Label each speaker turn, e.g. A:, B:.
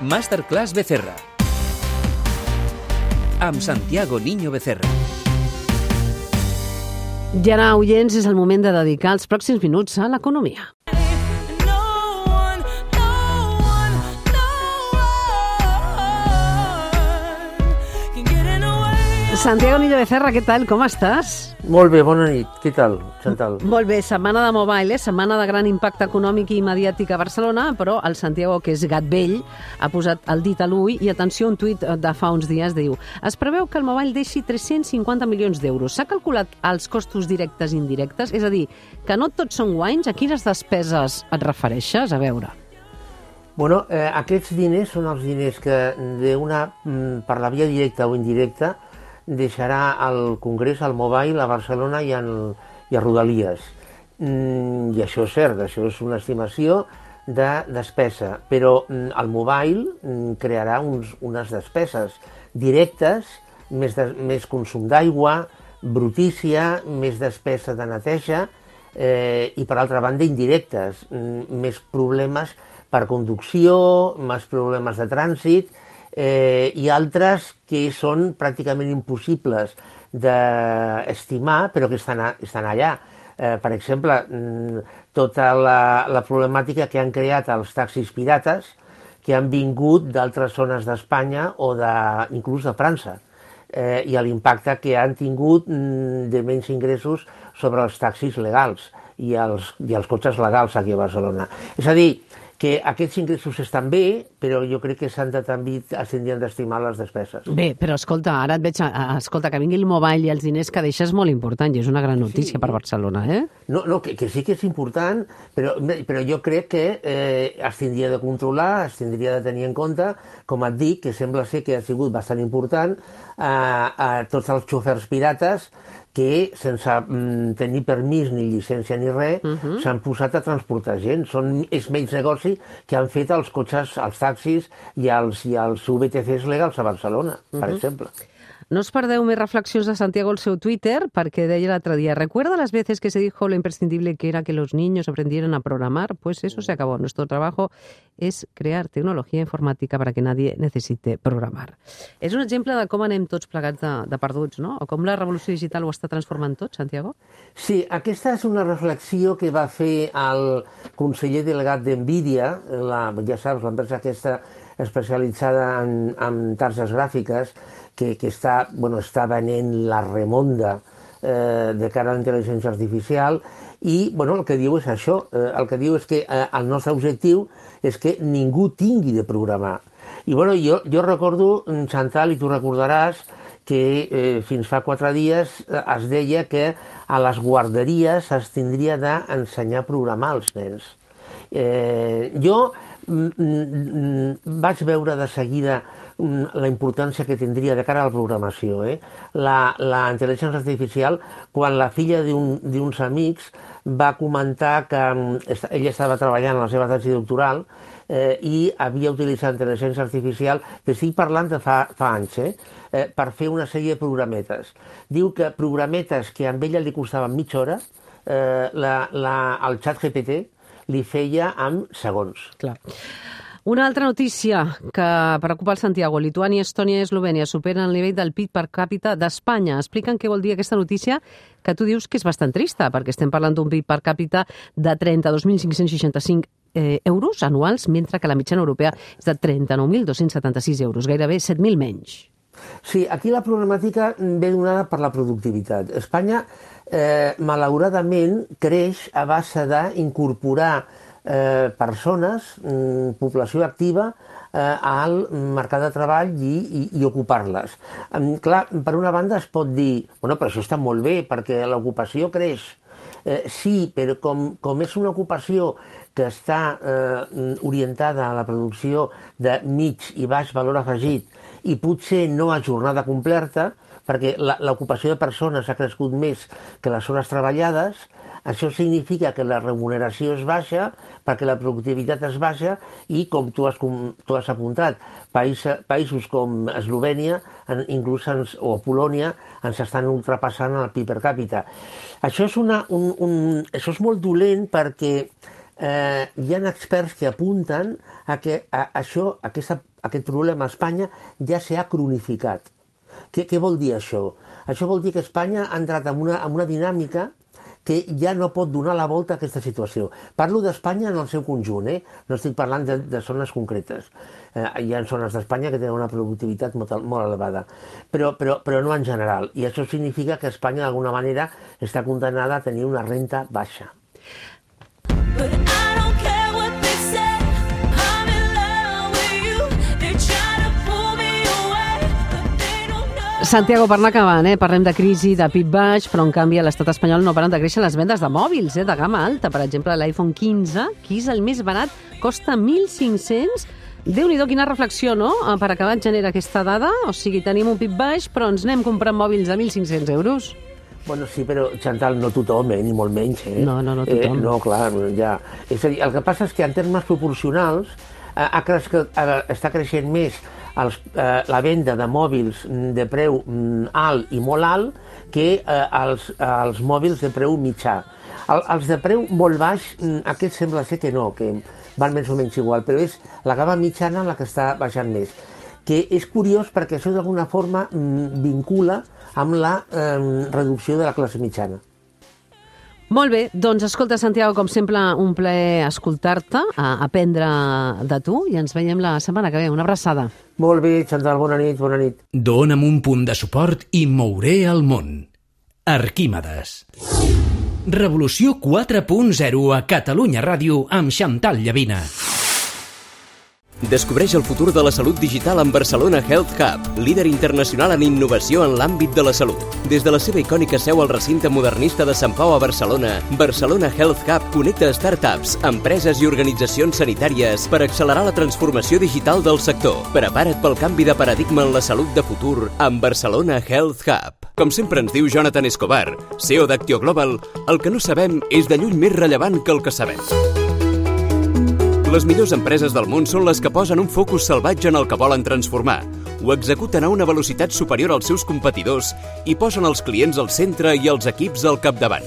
A: Masterclass Becerra. Amb Santiago Niño Becerra.
B: I ara, oients, és el moment de dedicar els pròxims minuts a l'economia. Santiago Niño Becerra, què tal? Com estàs?
C: Molt bé, bona nit. Què tal, Chantal?
B: Molt bé, setmana de mobile, eh? setmana de gran impacte econòmic i mediàtic a Barcelona, però el Santiago, que és gat vell, ha posat el dit a l'ull i, atenció, un tuit de fa uns dies diu es preveu que el mobile deixi 350 milions d'euros. S'ha calculat els costos directes i indirectes? És a dir, que no tots són guanys? A quines despeses et refereixes? A veure.
C: Bueno, eh, aquests diners són els diners que una, mm, per la via directa o indirecta deixarà al Congrés, al Mobile, a Barcelona i, en, i a Rodalies. Mm, I això és cert, això és una estimació de despesa, però mm, el Mobile mm, crearà uns, unes despeses directes, més, de, més consum d'aigua, brutícia, més despesa de neteja eh, i, per altra banda, indirectes, mm, més problemes per conducció, més problemes de trànsit, eh, i altres que són pràcticament impossibles d'estimar, però que estan, a, estan allà. Eh, per exemple, mm, tota la, la problemàtica que han creat els taxis pirates, que han vingut d'altres zones d'Espanya o de, inclús de França, eh, i l'impacte que han tingut mm, de menys ingressos sobre els taxis legals i els, i els cotxes legals aquí a Barcelona. És a dir, que aquests ingressos estan bé, però jo crec que s'han de també tindrien d'estimar les despeses.
B: Bé, però escolta, ara et veig, escolta, que vingui el mobile i els diners que deixes molt important i és una gran notícia sí. per Barcelona, eh?
C: No, no que, que sí que és important, però, però jo crec que eh, es tindria de controlar, es tindria de tenir en compte, com et dic, que sembla ser que ha sigut bastant important, eh, a tots els xofers pirates que sense mm, tenir permís ni llicència ni res uh -huh. s'han posat a transportar gent. Són, és menys negoci que han fet els cotxes, els taxis i els, i els VTCs legals a Barcelona, uh -huh. per exemple.
B: No os perdeu més reflexions de Santiago al seu Twitter, perquè deia l'altre dia, ¿recuerda las veces que se dijo lo imprescindible que era que los niños aprendieran a programar? Pues eso se acabó. Nuestro trabajo es crear tecnologia informàtica para que nadie necesite programar. És un exemple de com anem tots plegats de, de perduts, no? O com la revolució digital ho està transformant tot, Santiago?
C: Sí, aquesta és una reflexió que va fer el conseller delegat d'NVIDIA, la, ja saps, l'empresa aquesta especialitzada en, en targes gràfiques, que, que està, bueno, està venent la remonda eh, de cara a la intel·ligència artificial i bueno, el que diu és això, eh, el que diu és que eh, el nostre objectiu és que ningú tingui de programar. I bueno, jo, jo recordo, Chantal, i tu recordaràs, que eh, fins fa quatre dies eh, es deia que a les guarderies es tindria d'ensenyar a programar als nens. Eh, jo mm, mm, mm vaig veure de seguida la importància que tindria de cara a la programació. Eh? La, la intel·ligència artificial, quan la filla d'uns amics va comentar que mm, ella estava treballant en la seva tesi doctoral eh, i havia utilitzat intel·ligència artificial, que estic parlant de fa, fa anys, eh? eh, per fer una sèrie de programetes. Diu que programetes que a ella li costaven mitja hora, eh, la, la, el xat GPT li feia amb segons.
B: Clar. Una altra notícia que preocupa el Santiago. Lituània, Estònia i Eslovènia superen el nivell del PIB per càpita d'Espanya. Expliquen què vol dir aquesta notícia que tu dius que és bastant trista, perquè estem parlant d'un PIB per càpita de 32.565 eh, euros anuals, mentre que la mitjana europea és de 39.276 euros, gairebé 7.000 menys.
C: Sí, aquí la problemàtica ve donada per la productivitat. Espanya, eh, malauradament, creix a base d'incorporar eh, persones, mm, població activa, eh, al mercat de treball i, i, i ocupar-les. Clar, per una banda es pot dir, bueno, però això està molt bé perquè l'ocupació creix. Eh, sí, però com, com és una ocupació que està eh, orientada a la producció de mig i baix valor afegit i potser no a jornada completa, perquè l'ocupació de persones ha crescut més que les hores treballades, això significa que la remuneració és baixa perquè la productivitat és baixa i, com tu has, com tu has apuntat, païs, països com Eslovènia, inclús ens, o Polònia, ens estan ultrapassant el PIB per càpita. Això és, una, un, un, això és molt dolent perquè eh, hi ha experts que apunten a que a, això, aquesta, aquest problema a Espanya ja s'ha cronificat. Què, què vol dir això? Això vol dir que Espanya ha entrat en una, en una dinàmica que ja no pot donar la volta a aquesta situació. Parlo d'Espanya en el seu conjunt, eh? no estic parlant de, de zones concretes. Eh, hi ha zones d'Espanya que tenen una productivitat molt, molt elevada, però, però, però no en general. I això significa que Espanya d'alguna manera està condenada a tenir una renta baixa.
B: Santiago, per anar acabant, eh? parlem de crisi, de PIB baix, però en canvi a l'estat espanyol no paren de créixer les vendes de mòbils, eh? de gamma alta. Per exemple, l'iPhone 15, que és el més barat, costa 1.500 déu nhi quina reflexió, no?, Eh, per acabar et genera aquesta dada. O sigui, tenim un PIB baix, però ens anem comprant mòbils de 1.500 euros.
C: Bueno, sí, però, Chantal, no tothom, eh? ni molt menys. Eh?
B: No, no, no tothom.
C: Eh, no, clar, ja. És a dir, el que passa és que en termes proporcionals eh, ha crescut, ara està creixent més els, eh, la venda de mòbils de preu mm, alt i molt alt que eh, els, els mòbils de preu mitjà. El, els de preu molt baix, mm, aquests sembla ser que no, que van més o menys igual, però és la gamma mitjana la que està baixant més que és curiós perquè això d'alguna forma mm, vincula amb la eh, reducció de la classe mitjana.
B: Molt bé, doncs escolta, Santiago, com sempre, un plaer escoltar-te, a aprendre de tu, i ens veiem la setmana que ve. Una abraçada.
C: Molt bé, Chantal, bona nit, bona nit.
A: Dóna'm un punt de suport i mouré el món. Arquímedes. Revolució 4.0 a Catalunya Ràdio amb Xantal Llavina. Descobreix el futur de la salut digital amb Barcelona Health Hub, líder internacional en innovació en l'àmbit de la salut. Des de la seva icònica seu al recinte modernista de Sant Pau a Barcelona, Barcelona Health Hub connecta startups, empreses i organitzacions sanitàries per accelerar la transformació digital del sector. Prepara't pel canvi de paradigma en la salut de futur amb Barcelona Health Hub. Com sempre ens diu Jonathan Escobar, CEO d'Actio Global, el que no sabem és de lluny més rellevant que el que sabem. Les millors empreses del món són les que posen un focus salvatge en el que volen transformar, ho executen a una velocitat superior als seus competidors i posen els clients al centre i els equips al capdavant.